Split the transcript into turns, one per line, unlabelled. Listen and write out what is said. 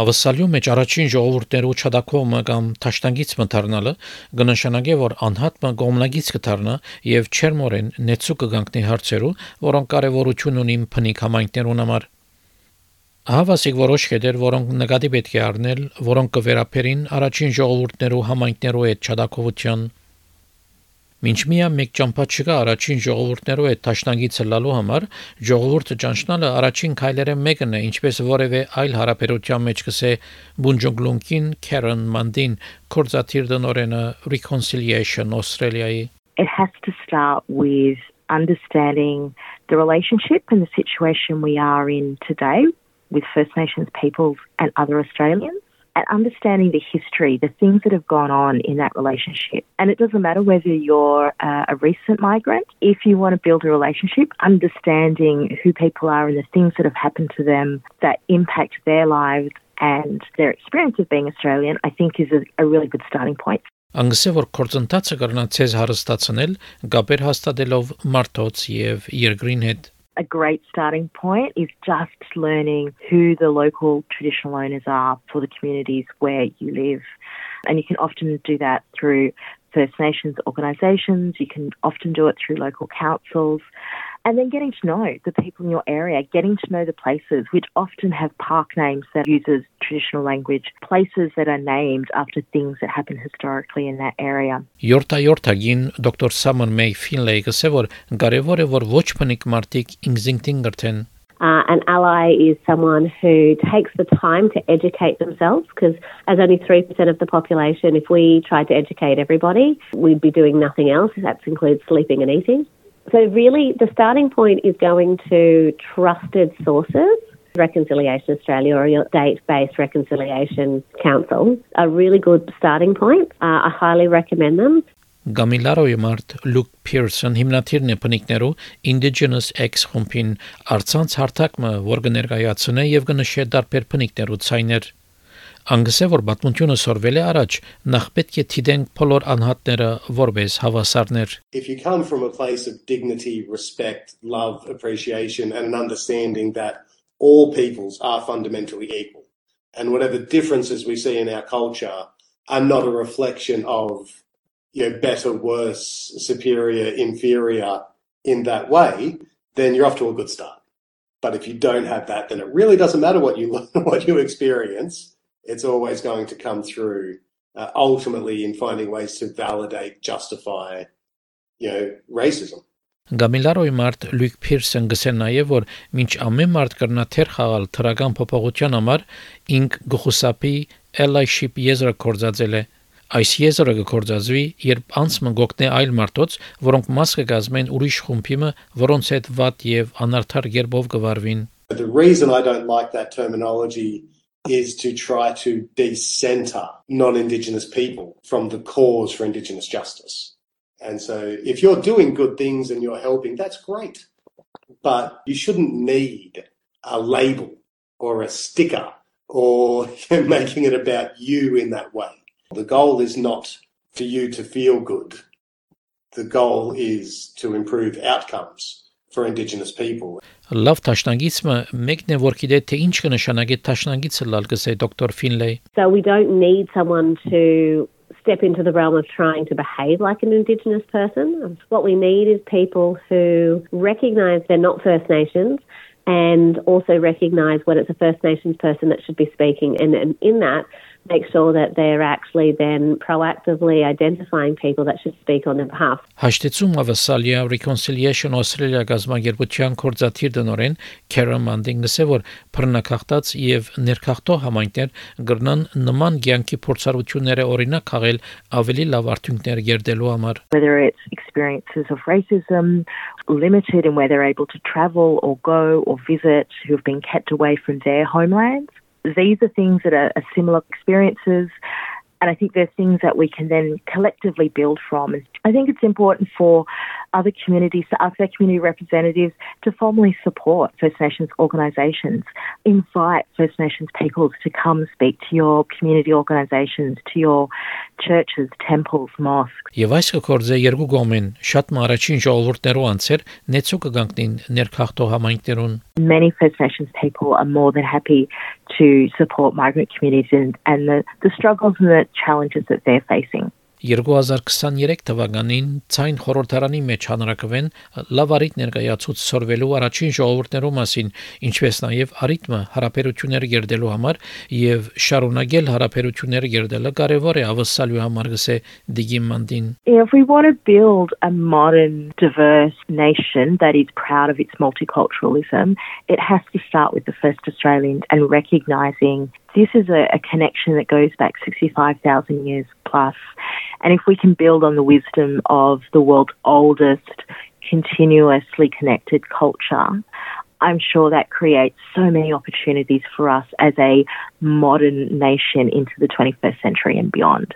Ավասալյու մեջ առաջին ժողովուրդներու չադակոմը կամ ճաշտանգից մթարնալը կնշանակե որ անհատը գոմնագից կդառնա եւ չերմորեն նեցու կգանքնի հարցերու, որոնք կարեւորություն ունին փնիկ համայնքներուն համար։ Հավասիկ որոշ հետեր, որոնք նկատի պետք է առնել, որոնք կվերապերին առաջին ժողովուրդներու համայնքներու հետ չադակովության Մինչ միա մեկ ճամփա չկա առաջին ժողովուրդներու հետ ճաշնագիցը լալու համար, ժողովուրդը ճանչնալը առաջին քայլերը մեկն է, ինչպես որևէ այլ հարաբերության մեջ կսե Բունջոգլունկին Քերեն Մանդին կորզաթիր դնորենը Reconciliation Australia-ի
It has to start with understanding the relationship and the situation we are in today with First Nations peoples and other Australians. and understanding the history, the things that have gone on in that relationship. And it doesn't matter whether you're uh, a recent migrant, if you want to build a relationship, understanding who people are and the things that have happened to them that impact their lives and their experience of being Australian, I think is a, a really good starting point.
Անգսե որ կորցընթացը կրնա ցեզ հարստացնել, գաբեր հաստատելով մարդոց եւ երկրին հետ
a great starting point is just learning who the local traditional owners are for the communities where you live. And you can often do that through First Nations organisations, you can often do it through local councils. And then getting to know the people in your area, getting to know the places, which often have park names that uses traditional language, places that are named after things that happened historically in that area.
Յորտա յորտագին դոկտոր Սամոն Մեյ Ֆինլեյ գսե որ կարևոր է որ ոչ բնիկ մարդիկ ինքզինքտին գրթեն
Uh, an ally is someone who takes the time to educate themselves because, as only 3% of the population, if we tried to educate everybody, we'd be doing nothing else. That includes sleeping and eating. So, really, the starting point is going to trusted sources. Reconciliation Australia or your state based reconciliation council a really good starting point. Uh, I highly recommend them.
Գամիլարոյի մարդ Լուկ Փիրսոն հիմնադիրն է բնիկներու Indigenous X խումբին արցանց հարթակը, որ կներկայացնե եւ կնշե դարբեր բնիկներու ցայներ։ Անգսե որ պատմությունը սորվել է առաջ, նախ պետք է թիդենք բոլոր անհատները որպես հավասարներ։
If you come from a place of dignity, respect, love, appreciation and an understanding that all peoples are fundamentally equal and whatever differences we see in our culture are not a reflection of you know, better, worse, superior, inferior in that way, then you're off to a good start. But if you don't have that, then it really doesn't matter what you learn, what you experience. It's always going to come through uh, ultimately in finding ways to validate, justify, you know, racism.
Գամիլարոյի մարդ Լյուկ Փիրսն գսե նաև որ մինչ ամեն մարդ կրնա թեր խաղալ թրական փոփոխության համար ինք գխուսապի allyship եզրը կորցածել է Այս եզրը կգործածվի, երբ անցումը գոկնե այլ մարդոց, որոնք մաս կգազմեն ուրիշ խումբիմը, որոնց հետ վատ եւ անարդար երբով կվարվին։
The reason I don't like that terminology is to try to decenter non-indigenous people from the cause for indigenous justice. And so if you're doing good things and you're helping, that's great. But you shouldn't need a label or a sticker or making it about you in that way. The goal is not for you to feel good. The goal is to improve outcomes for indigenous people.
Լավ տաշնագիցը մեկն է որ գիտե թե ինչ կնշանակի տաշնագիցը լալ գսե դոկտոր Ֆինլեյ.
So we don't need someone to step into the realm of trying to behave like an Indigenous person. What we need is people who recognise they're not First Nations and also recognise when it's a First Nations person that should be speaking. And, and in that, make sure that they're actually then proactively identifying people that should speak on their behalf.
Հաշտեցում ավասալիա Reconciliation Australia գազագերբության կորզաթիր դնորեն Karen Manding գսե որ բռնակախտած եւ ներքախտո համայնքներ գրնան նման ցանկի փորձառությունները օրինակ քաղել ավելի լավ արդյունքներ երդելու համար
Whether it's experiences of racism limited in where they're able to travel or go or visit who have been kept away from their homelands these are things that are, are similar experiences. And I think they're things that we can then collectively build from. And I think it's important for other communities to ask their community representatives to formally support First Nations organisations. Invite First Nations peoples to come speak to your community organisations, to your churches, temples, mosques.
Եվ այս կորձե երկու գոմեն շատ մարաչին ժողովուրդներու անցեր նեցու կգանքնին ներքախտող համայնքներուն
many First Nations people are more than happy to support migrant communities and, and the, the struggles and the challenges that they're facing.
2023 թվականին ցայն խորհրդարանի մեջ հանրակրվեն լավ արիտ ներկայացուց սորվելու առաջին ժողովուրդներու մասին, ինչպես նաև արիտմը հարաբերությունները գերդելու համար եւ շարունակել հարաբերությունները գերդելը կարեւոր է ավսալու համար գսե դիգիմանդին
If we want to build a modern diverse nation that is proud of its multiculturalism, it has to start with the first Australians and recognizing this is a, a connection that goes back 65,000 years plus. And if we can build on the wisdom of the world's oldest continuously connected culture, I'm sure that creates so many opportunities for us as a modern nation into the 21st century and beyond.